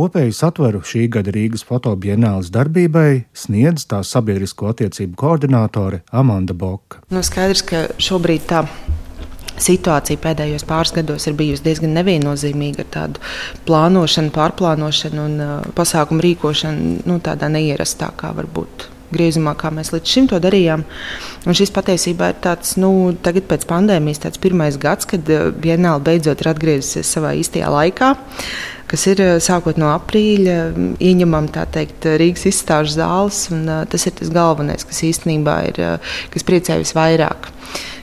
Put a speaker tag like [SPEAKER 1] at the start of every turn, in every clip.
[SPEAKER 1] Kopēju satveru šī gada Rīgas fotobienāles darbībai sniedz tās sabiedrisko attiecību koordinātore Amanda Boka.
[SPEAKER 2] Nu, skaidrs, ka šobrīd tā situācija pēdējos pāris gados ir bijusi diezgan neviennozīmīga ar tādu plānošanu, pārplānošanu un uh, pasākumu rīkošanu nu, tādā neierastākā varbūt griezumā, kā mēs līdz šim to darījām. Un šis patiesībā ir tāds, nu, tagad pēc pandēmijas, tāds pirmais gads, kad Bienāla beidzot ir atgriezusies savā īstajā laikā. Kas ir sākot no aprīļa, ieņemam teikt, Rīgas izstāžu zāles. Tas ir tas galvenais, kas īstenībā ir, kas priecē visvairāk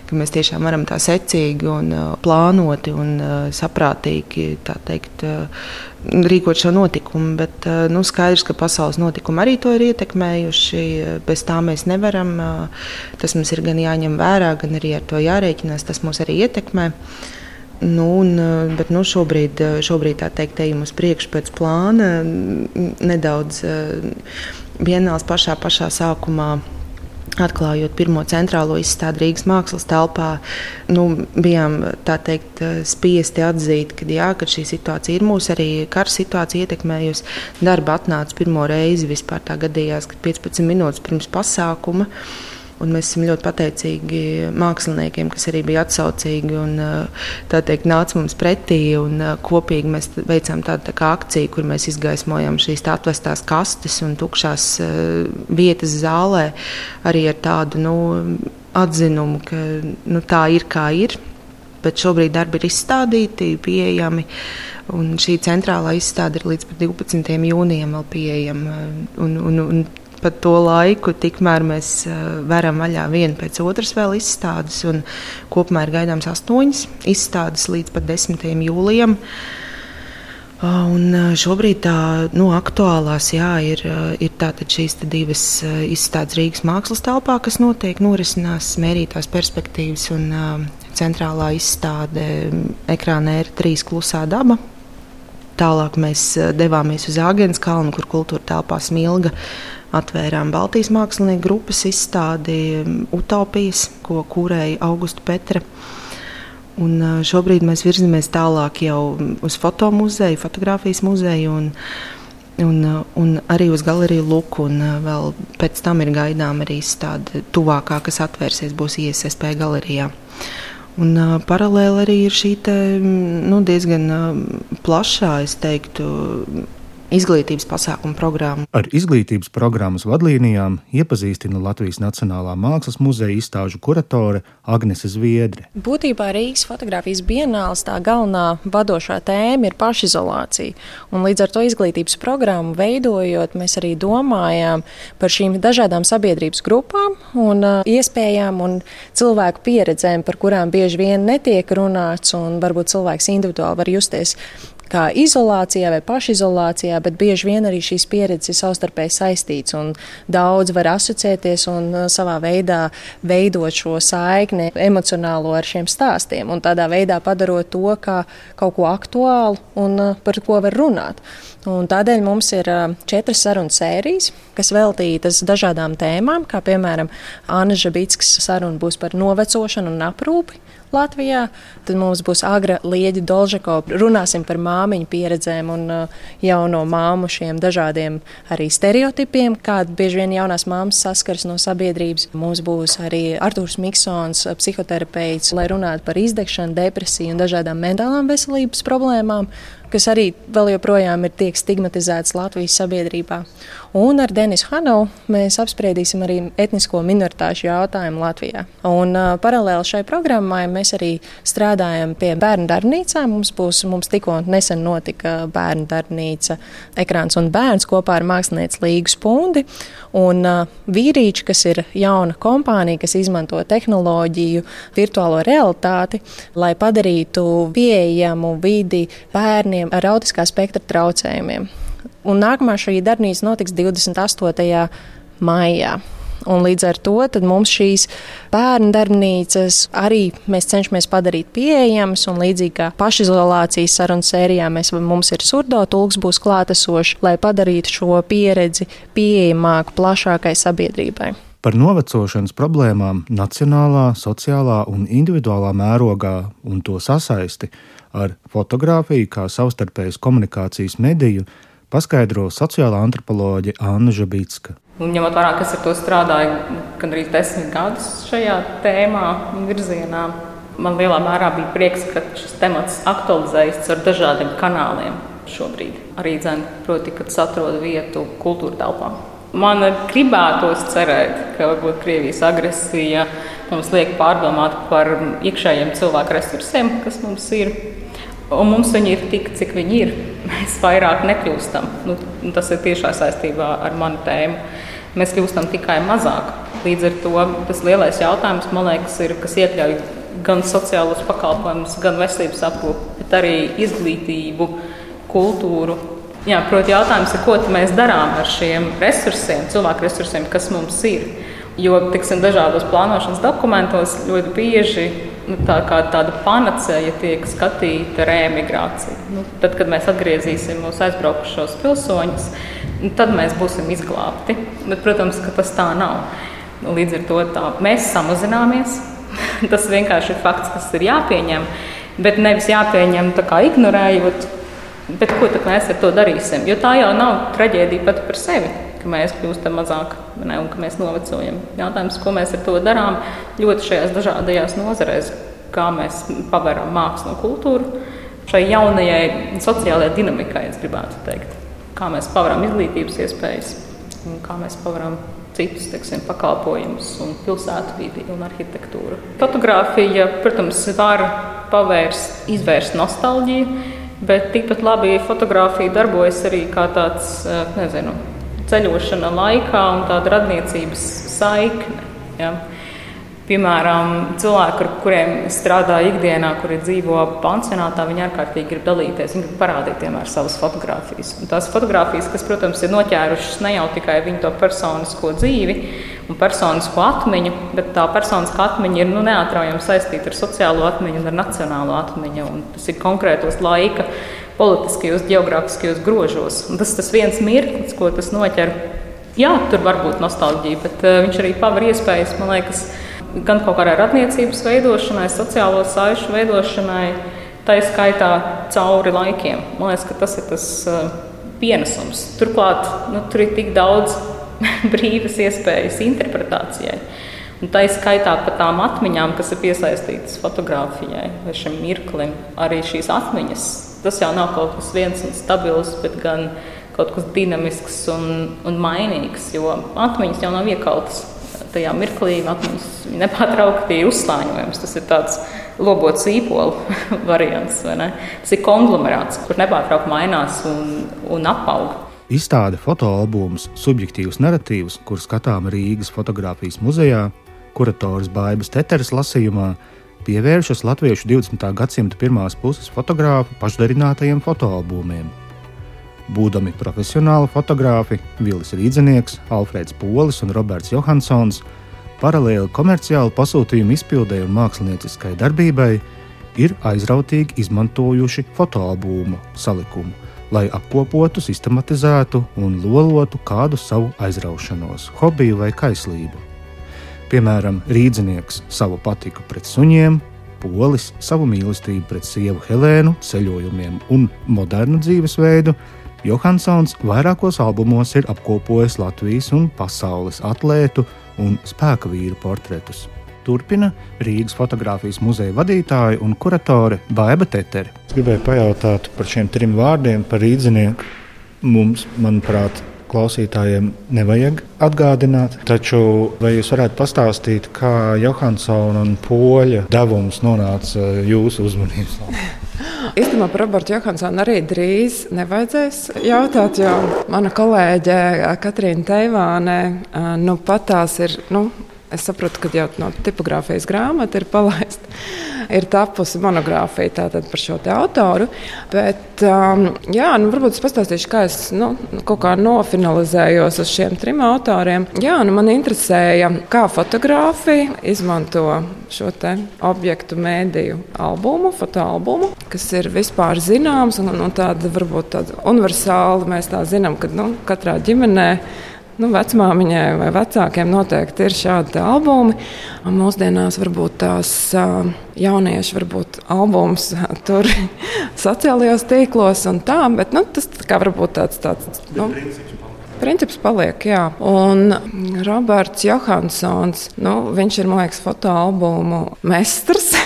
[SPEAKER 2] ka mēs tiešām varam tā secīgi un uh, plānoti un uh, saprātīgi teikt, uh, rīkot šo notikumu. Bet nu, skaidrs, ka pasaules notikumi arī to ir ietekmējuši. Bez tā mēs nevaram. Tas mums ir gan jāņem vērā, gan arī ar to jārēķinās. Tas mūs arī ietekmē. Nu, un, bet nu, šobrīd, šobrīd tā teikt, ejam uz priekšu pēc plāna. Nedaudz vienāls pašā, pašā sākumā Atklājot pirmo centrālo izstādi Rīgas mākslas telpā, nu, bijām teikt, spiesti atzīt, ka, jā, ka šī situācija ir mūsu arī kara situācija ietekmējusi. Darba atnāca pirmo reizi vispār tā gadījās, kad 15 minūtes pirms pasākuma. Un mēs esam ļoti pateicīgi māksliniekiem, kas arī bija atsaucīgi un teikt, nāca mums pretī. Kopīgi mēs veicām tādu tā akciju, kur mēs izgaismojam šīs atvestās kastes un tukšās vietas zālē arī ar tādu nu, atzinumu, ka nu, tā ir kā ir. Bet šobrīd darbi ir izstādīti, pieejami. Un šī centrālā izstāde ir līdz 12. jūnijam vēl pieejama. Un, un, un pa to laiku, tikmēr mēs varam vaļā vienu pēc otras vēl izstādes. Kopumā ir gaidāms astoņas izstādes līdz pat 10. jūlijam. Un šobrīd tā nu, aktuālās jā, ir, ir šīs divas izstādes Rīgas mākslas telpā, kas notiek, norisinās mērītās perspektīvas un centrālā izstāde ekrānā ir trīs klusā daba. Tālāk mēs devāmies uz Āgānas kalnu, kur kultūra telpā smilga atvērām Baltijas mākslinieku grupas izstādi Utopijas, ko kūrēja Augusta Petra. Un šobrīd mēs virzamies tālāk jau uz fotomuzeju, fotografijas muzeju un, un, un arī uz galeriju Luku. Vēl pēc tam ir gaidām arī tāda tuvākā, kas atvērsies, būs ISSP galerijā. Un, uh, paralēli arī ir šī te, nu, diezgan uh, plašā, es teiktu, izglītības pasākumu programmu.
[SPEAKER 1] Ar izglītības programmas vadlīnijām iepazīstina Latvijas Nacionālā Mākslas muzeja izstāžu kuratore Agnese Zviedre.
[SPEAKER 3] Būtībā Rīgas fotografijas bienāls tā galvenā vadošā tēma ir pašizolācija. Un līdz ar to izglītības programmu veidojot, mēs arī domājām par šīm dažādām sabiedrības grupām un uh, iespējām un cilvēku pieredzēm, par kurām bieži vien netiek runāts, un varbūt cilvēks individuāli var justies kā izolācijā vai pašizolācijā, bet bieži vien arī šīs pieredzes ir savstarpēji saistītas un daudz var asociēties un uh, savā veidā veidot šo saikni emocionālo ar šiem stāstiem un tādā veidā padarot to kā kaut ko aktuālu un uh, par ko var runāt. Un tādēļ mums ir uh, četras sarunu sērijas, kas veltītas dažādām tēmām, kā piemēram Anna Žabitskas saruna būs par novecošanu un aprūpi. Latvijā. Tad mums būs Agra Lieģa Dolžako. Runāsim par māmiņu pieredzēm un uh, jauno māmu šiem dažādiem arī stereotipiem, kāda bieži vien jaunās māmas saskars no sabiedrības. Mums būs arī Artūrs Miksons, psihoterapeits, lai runātu par izdegšanu, depresiju un dažādām mentālām veselības problēmām kas arī vēl joprojām ir tiek stigmatizēts Latvijas sabiedrībā. Un ar Denisu Hanovu mēs apspriedīsim arī etnisko minoritāšu jautājumu Latvijā. Un, uh, paralēli šai programmai mēs arī strādājam pie bērnu darbnīcām. Mums būs, mums tikko nesen notika bērnu darbnīca ekrāns un bērns kopā ar mākslinieci Līgu Spundi. Un uh, vīrīči, kas ir jauna kompānija, kas izmanto tehnoloģiju, virtuālo realitāti, lai padarītu pieejamu vidi bērniem bērniem ar autiskā spektra traucējumiem. Un nākamā šī darbnīca notiks 28. maijā. Un līdz ar to mums šīs bērnu darbnīcas arī mēs cenšamies padarīt pieejamas. Līdzīgi kā pašizolācijas sarunu sērijā, mēs, mums ir surdo tulks būs klātesošs, lai padarītu šo pieredzi pieejamāku plašākai sabiedrībai.
[SPEAKER 1] Par novecošanas problēmām nacionālā, sociālā un individuālā mērogā un to sasaisti ar fotografiju kā savstarpējas komunikācijas mediju paskaidro sociālā antropoloģe Anna Žabītska.
[SPEAKER 4] Un, ņemot vērā, kas ar to strādāja gandrīz desmit gadus šajā tēmā un virzienā, man lielā mērā bija prieks, ka šis temats aktualizējas ar dažādiem kanāliem šobrīd. Arī dzēn, proti, kad atrod vietu kultūra telpā. Man gribētos cerēt, ka varbūt Krievijas agresija mums liek pārdomāt par iekšējiem cilvēku resursiem, kas mums ir. Un mums viņi ir tik, cik viņi ir. Mēs vairāk nekļūstam. Nu, tas ir tiešā saistībā ar manu tēmu. Mēs kļūstam tikai mazāk. Līdz ar to tas lielais jautājums, man liekas, ir, kas iekļauj gan sociālos pakalpojumus, gan veselības aprūpi, bet arī izglītību, kultūru, Jā, proti, jautājums ir, ko mēs darām ar šiem resursiem, cilvēku resursiem, kas mums ir. Jo tiksim, dažādos plānošanas dokumentos ļoti bieži nu, tā kā tāda panacēja tiek skatīta reemigrācija. Nu, tad, kad mēs atgriezīsim mūsu aizbraukušos pilsoņus, nu, tad mēs būsim izglābti. Bet, protams, ka tas tā nav. Līdz ar to tā, mēs samazināmies. tas vienkārši ir fakts, kas ir jāpieņem. Bet nevis jāpieņem tā kā ignorējot Bet ko mēs ar to darīsim? Jo tā jau nav traģēdija pati par sevi, ka mēs kļūstam mazāk ne, un ka mēs novecojam. Jautājums, ko mēs ar to darām ļoti šajās dažādajās nozarēs, kā mēs paveram mākslu un kultūru šai jaunajai sociālajai dinamikai, es gribētu teikt. Kā mēs paveram izglītības iespējas un kā mēs paveram citus teiksim, pakalpojumus, un pilsētu vidi un arhitektūru. Fotogrāfija, protams, var pavērst, izvērst nostalģiju Bet tikpat labi fotografija darbojas arī kā tāds nezinu, ceļošana laikā un tāda radniecības saikne. Ja? Piemēram, cilvēki, ar kuriem strādāju ikdienā, kuri dzīvo pansionātā, viņi ārkārtīgi grib dalīties, viņi grib parādīt vienmēr savas fotogrāfijas. Un tās fotogrāfijas, kas, protams, ir noķērušas ne jau tikai viņu to personisko dzīvi un personisko atmiņu, bet tā personiskā atmiņa ir nu, neatraujami saistīta ar sociālo atmiņu un ar nacionālo atmiņu. Un tas ir konkrētos laika, politiskajos, geogrāfiskajos grožos. Un tas ir tas viens mirklis, ko tas noķer. Jā, tur var būt nostalģija, bet uh, viņš arī paver iespējas, man liekas, gan kaut kādai radniecības veidošanai, sociālo saišu veidošanai, tā izskaitā cauri laikiem. Man liekas, ka tas ir tas uh, pienesums. Turklāt nu, tur ir tik daudz brīvas iespējas interpretācijai. Un tā izskaitā par tām atmiņām, kas ir piesaistītas fotografijai vai šim mirklim. Arī šīs atmiņas, tas jau nav kaut kas viens un stabils, bet gan kaut kas dinamisks un, un mainīgs, jo atmiņas jau nav iekautas tajā mirklī atmiņas nepārtraukti ir uzslāņojums. Tas ir tāds lobots īpola variants. Tas ir konglomerāts, kur nepārtraukti mainās un, un apaug.
[SPEAKER 1] Izstāde fotoalbums Subjektīvs narratīvs, kur skatām Rīgas fotografijas muzejā, kurators Bābas Teteres lasījumā, pievēršas latviešu 20. gadsimta pirmās puses fotogrāfu pašdarinātajiem fotoalbumiem. Būdami profesionāli fotografi Vilis Rīdzenieks, Alfrēds Polis un Roberts Johansons, paralēli komerciālu pasūtījumu izpildēji un mākslinieciskai darbībai, ir aizrautīgi izmantojuši fotoalbumu salikumu, lai apkopotu, sistematizētu un lolotu kādu savu aizraušanos, hobiju vai kaislību. Piemēram, rīznieks savu patiku pret suņiem, polis savu mīlestību pret sievu Helēnu, ceļojumiem un modernu dzīvesveidu, Johansons vairākos albumos ir apkopojis Latvijas un pasaules atlētu un spēka vīru portretus. Turpina Rīgas fotografijas muzeja vadītāja un kuratore Baiva Tetere. Gribēju pajautāt par šiem trim vārdiem, par rīdzinieku. Mums, manuprāt, klausītājiem nevajag atgādināt. Taču vai jūs varētu pastāstīt, kā Johansona un Poļa devums nonāca jūsu uzmanības lokā?
[SPEAKER 5] Īstenībā par Robertu Johansonu arī drīz nevajadzēs jautāt, jo mana kolēģe Katrīna Teivāne nu, pat tās ir. Nu, Es saprotu, ka jau no tipogrāfijas grāmata ir palaista. Ir tapusi monogrāfija par šo autoru. Bet, um, jā, nu, varbūt es pastāstīšu, kā es nu, kaut kā nofinalizējos uz šiem trim autoriem. Jā, nu, man interesēja, kā fotografija izmanto šo objektu mēdīju albumu, fotoalbumu, kas ir vispār zināms un, un tāda varbūt tāda universāla. Mēs tā zinām, ka nu, katrā ģimenē nu, vecmāmiņai vai vecākiem noteikti ir šādi albumi. Mūsdienās varbūt tās jaunieši varbūt albums tur sociālajos tīklos un tā, bet nu, tas tā varbūt tāds, tāds nu, Princips paliek, jā. Un Roberts Johansons, nu, viņš ir, man liekas, fotoalbumu mestrs.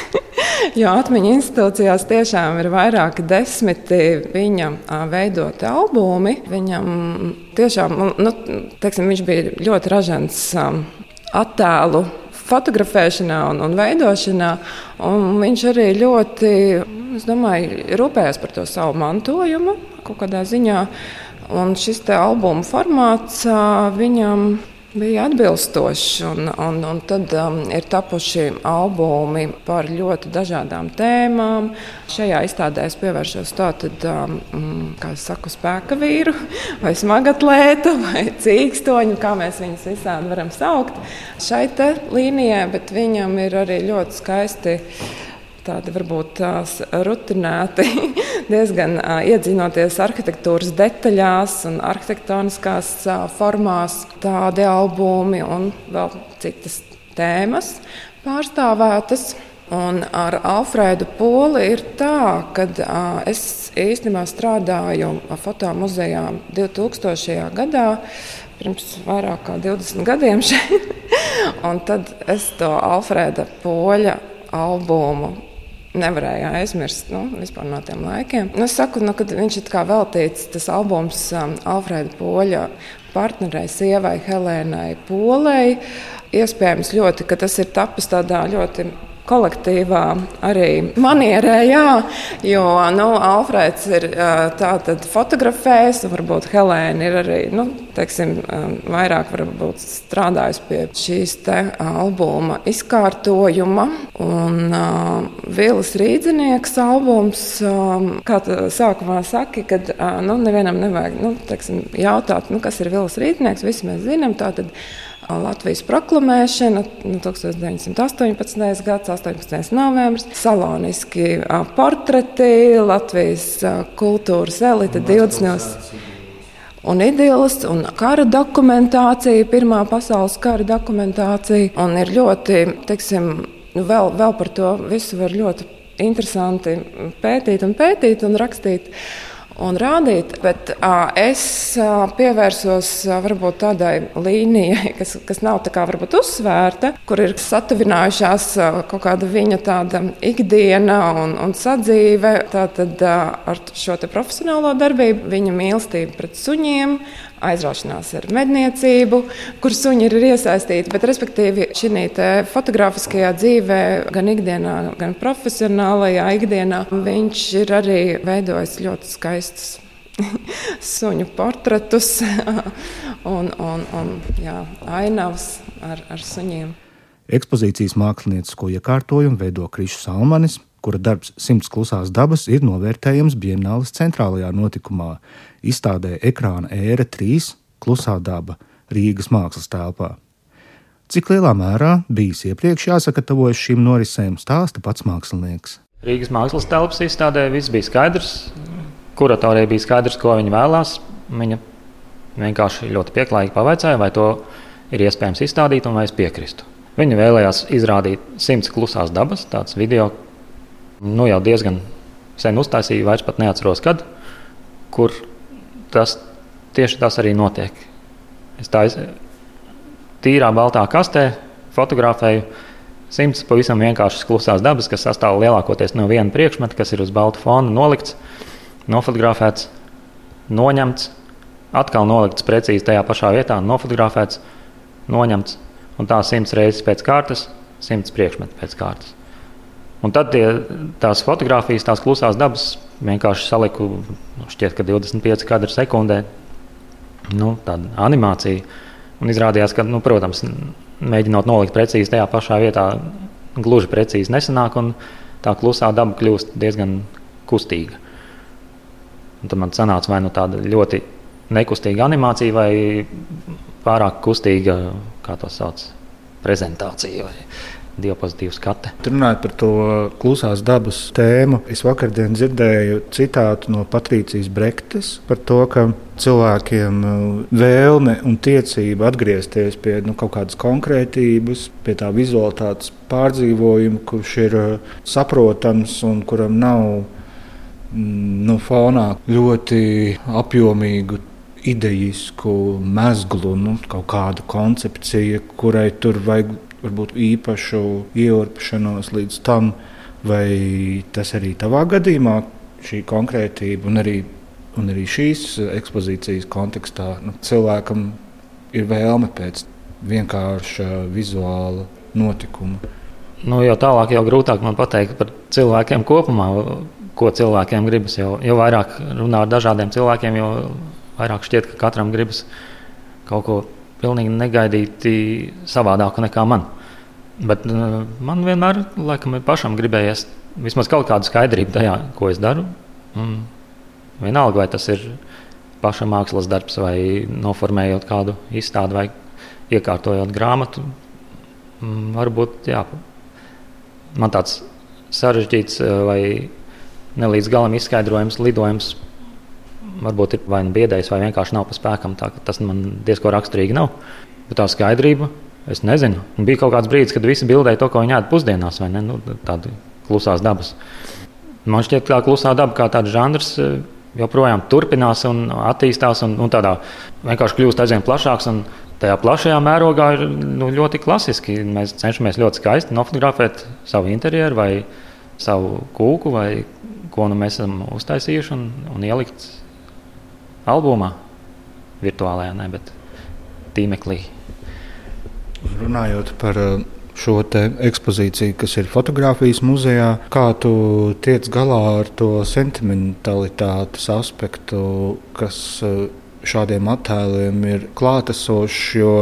[SPEAKER 5] Jo atmiņu institūcijās tiešām ir vairāki desmiti viņa veidoti albumi. Viņam tiešām, nu, teiksim, viņš bija ļoti ražants attēlu fotografēšanā un, un veidošanā. Un viņš arī ļoti, es domāju, rūpējās par to savu mantojumu kaut kādā ziņā. Un šis albuma formāts viņam bija atbilstošs. Un, un, un tad um, ir tapuši albumi par ļoti dažādām tēmām. Šajā izstādē es pievēršos tātad, um, mm, kā es saku, spēka vīru, vai smagatlētu, vai cīkstoņu, kā mēs viņus visādi varam saukt. Šai līnijai, bet viņam ir arī ļoti skaisti tādi varbūt rutinēti, diezgan iedzinoties arhitektūras detaļās un arhitektoniskās formās, tādi albumi un vēl citas tēmas pārstāvētas. Un ar Alfrēdu Poli ir tā, ka es īstenībā strādāju fotomuzejā 2000. gadā, pirms vairāk kā 20 gadiem šeit. un tad es to Alfrēda Poļa albumu nevarēja aizmirst nu, no tiem laikiem. Nu, es saku, nu, kad viņš ir veltīts tas albums um, Alfrēda Poļa partnerei, sievai Helēnai Polei. Iespējams, ļoti, ka tas ir tapis tādā ļoti kolektīvā arī manierē, jā, jo nu, Alfrēds ir tātad fotografējis, un varbūt Helēna ir arī nu, teiksim, vairāk strādājusi pie šīs albuma izkārtojuma. Un uh, Vīls Rīdzinieks albums, um, kā sākumā saka, kad uh, nu, nevienam nevajag nu, teiksim, jautāt, nu, kas ir Vīls Rīdzinieks, visi mēs zinām. Tātad, Latvijas proklamēšana, nu, 1918. gads, 18. novembris, saloniski portreti, Latvijas kultūras elite 20. Un idils, un kara dokumentācija, Pirmā pasaules kara dokumentācija. Un ir ļoti, teiksim, nu, vēl, vēl par to visu var ļoti interesanti pētīt un pētīt un rakstīt un rādīt. Bet uh, es uh, pievērsos uh, varbūt tādai līnijai, kas, kas nav tā kā varbūt uzsvērta, kur ir satuvinājušās uh, kaut kāda viņa tāda ikdiena un, un sadzīve. Tātad uh, ar šo profesionālo darbību, viņa mīlestība pret suņiem, aizraušanās ar medniecību, kur suņi ir iesaistīti. Bet, respektīvi, šī fotografiskajā dzīvē, gan ikdienā, gan profesionālajā ikdienā, viņš ir arī veidojis ļoti skaistus suņu portretus un, un, un jā, ainavas ar, ar suņiem.
[SPEAKER 1] Ekspozīcijas māksliniecisko iekārtojumu veido Krišs Salmanis, kura darbs Simts klusās dabas ir novērtējams Bienāles centrālajā notikumā, izstādē Ekrāna ēra 3 Klusā daba Rīgas mākslas telpā. Cik lielā mērā bijis iepriekš jāsagatavojas šīm norisēm, stāsta pats mākslinieks.
[SPEAKER 6] Rīgas mākslas telpas izstādē viss bija skaidrs. Kuratorijai bija skaidrs, ko viņa vēlās. Viņa vienkārši ļoti pieklājīgi pavaicāja, vai to ir iespējams izstādīt un vai es piekrītu. Viņa vēlējās izrādīt simts klusās dabas, tāds video, nu jau diezgan sen uztaisīja, vairs pat neatceros, kad, kur tas tieši tas arī notiek. Es tā tīrā baltā kastē fotografēju simts pavisam vienkāršas klusās dabas, kas sastāv lielākoties no viena priekšmeta, kas ir uz balta fona nolikts, nofotografēts, noņemts, atkal nolikts precīzi tajā pašā vietā, nofotografēts, noņemts un tā simts reizes pēc kārtas, simts priekšmetu pēc kārtas. Un tad tie, tās fotogrāfijas, tās klusās dabas vienkārši saliku, nu, šķiet, ka 25 kadru sekundē, nu, tāda animācija. Un izrādījās, ka, nu, protams, mēģinot nolikt precīzi tajā pašā vietā, gluži precīzi nesanāk, un tā klusā daba kļūst diezgan kustīga. Un tad man sanāca vai nu tāda ļoti nekustīga animācija, vai pārāk kustīga, kā to sauc, prezentācija vai diapozitīvu skate.
[SPEAKER 1] Runājot par to klusās dabas tēmu, es vakardien dzirdēju citātu no Patricijas Brektes par to, ka cilvēkiem uh, vēlme un tiecība atgriezties pie nu, kaut kādas konkrētības, pie tā vizualitātes pārdzīvojuma, kurš ir uh, saprotams un kuram nav mm, nu, fonā ļoti apjomīgu ideisku mezglu, nu, kaut kāda koncepcija, kurai tur vajag varbūt īpašu ieurpšanos līdz tam, vai tas arī tavā gadījumā šī konkrētība un arī, un arī šīs ekspozīcijas kontekstā nu, cilvēkam ir vēlme pēc vienkārša vizuāla notikuma.
[SPEAKER 6] Nu, jau tālāk, jau grūtāk man pateikt par cilvēkiem kopumā, ko cilvēkiem gribas. Jo, jo vairāk runā ar dažādiem cilvēkiem, jo vairāk šķiet, ka katram gribas kaut ko pilnīgi negaidīti savādāku nekā man. Bet uh, man vienmēr laikam, ir pašam gribējies vismaz kaut kādu skaidrību tajā, ko es daru. Un vienalga, vai tas ir paša mākslas darbs, vai noformējot kādu izstādi, vai iekārtojot grāmatu. Mm, varbūt jā, man tāds sarežģīts vai nelīdz galam izskaidrojams lidojums varbūt ir vai nu biedējis, vai vienkārši nav pa spēkam. Tā, tas man diezgan raksturīgi nav. Bet tā skaidrība, es nezinu. Bija kaut kāds brīdis, kad visi bildēja to, ko viņi ēd pusdienās, vai ne? Nu, tāda klusās dabas. Man šķiet, ka klusā daba kā tāds žanrs e, joprojām turpinās un attīstās un, un tādā vienkārši kļūst aizvien plašāks. Tajā plašajā mērogā ir nu, ļoti klasiski. Mēs cenšamies ļoti skaisti nofotografēt savu interjeru vai savu kūku, vai ko nu mēs esam uztaisījuši un, un ielikt albumā, virtuālajā, ne, bet tīmeklī.
[SPEAKER 1] Runājot par uh, šo ekspozīciju, kas ir fotografijas muzejā, kā tu tiec galā ar to sentimentalitātes aspektu, kas uh, šādiem attēliem ir klātesošs, jo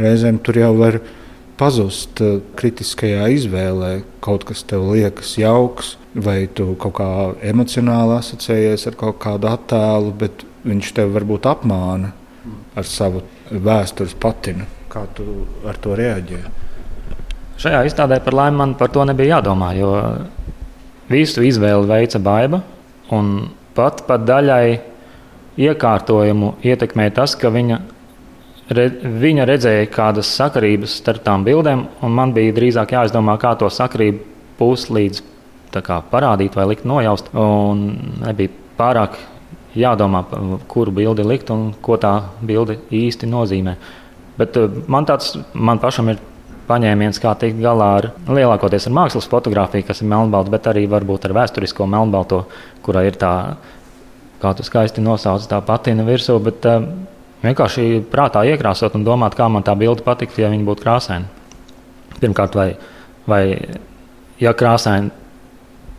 [SPEAKER 1] reizēm tur jau var pazust uh, kritiskajā izvēlē. Kaut kas tev liekas jauks, vai tu kaut kā emocionāli asociējies ar kaut kādu attēlu, bet viņš tev varbūt apmāna ar savu vēstures patinu. Kā tu ar to reaģēji?
[SPEAKER 6] Šajā izstādē par laimi man par to nebija jādomā, jo visu izvēli veica baiva. Pat pat daļai iekārtojumu ietekmēja tas, ka viņa, re, viņa redzēja kādas sakarības starp tām bildēm, un man bija drīzāk jāizdomā, kā to sakarību puslīdz parādīt vai likt nojaust. Un nebija pārāk jādomā, kuru bildi likt un ko tā bilde īsti nozīmē. Bet eh, man tāds man pašam ir paņēmiens, kā tikt galā ar lielākoties ar mākslas fotografiju, kas ir melnbalta, bet arī varbūt ar vēsturisko melnbalto, kurā ir tā, kā tu skaisti nosauc, tā patina virsū. Bet, uh, vienkārši prātā iekrāsot un domāt, kā man tā bilde patiktu, ja viņa būtu krāsaina. Pirmkārt, vai, vai ja krāsaina,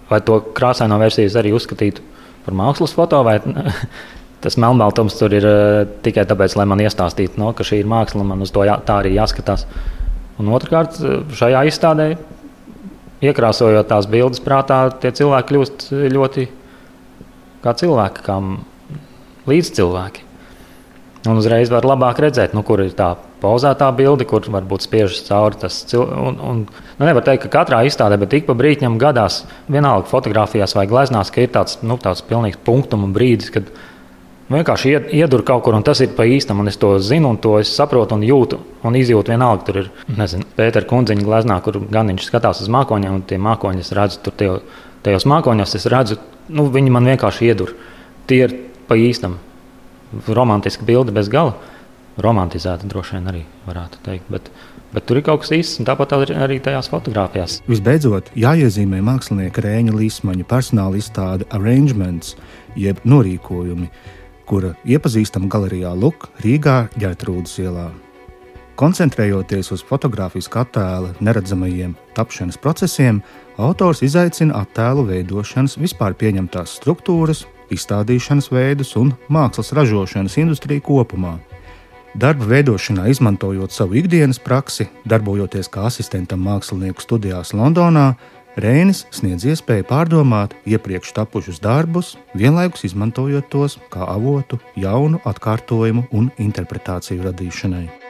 [SPEAKER 6] vai to krāsaino versiju arī uzskatītu par mākslas foto, vai tas melnbaltums tur ir uh, tikai tāpēc, lai man iestāstītu, no, ka šī ir māksla un man uz to jā, tā arī jāskatās. Un otrkārt, šajā izstādē, iekrāsojot tās bildes prātā, tie cilvēki kļūst ļoti kā cilvēki, kā līdzcilvēki. Un uzreiz var labāk redzēt, nu, kur ir tā pauzētā bilde, kur varbūt spiežas cauri tas cilvēks. Un, un, nu, nevar teikt, ka katrā izstādē, bet ik pa brīdim gadās, vienalga fotografijās vai gleznās, ka ir tāds, nu, tāds pilnīgs punktuma brīdis, kad vienkārši iedur kaut kur, un tas ir pa īstam, un es to zinu, un to saprotu, un jūtu, un izjūtu vienalga. Tur ir, nezinu, Pētera kundziņa gleznā, kur gan viņš skatās uz mākoņiem, un tie mākoņi es redzu tur tajos mākoņos, es redzu, nu, viņi man vienkārši iedur. Tie ir pa īstam romantiska bilde bez gala. Romantizēta droši vien arī varētu teikt. Bet, bet tur ir kaut kas īsts, un tāpat arī tajās fotografijās.
[SPEAKER 1] Visbeidzot, jāiezīmē mākslinieka Rēņa Līsmaņa personāla izstāde Arrangements, jeb norīkojumi, kura iepazīstama galerijā Luk Rīgā ģērtrūdas ielā. Koncentrējoties uz fotografijas attēla neredzamajiem tapšanas procesiem, autors izaicina attēlu veidošanas vispār pieņemtās struktūras, izstādīšanas veidus un mākslas ražošanas industriju kopumā. Darba veidošanā, izmantojot savu ikdienas praksi, darbojoties kā asistentam mākslinieku studijās Londonā, Rēnis sniedz iespēju pārdomāt iepriekš tapušus darbus, vienlaikus izmantojot tos kā avotu jaunu atkārtojumu un interpretāciju radīšanai.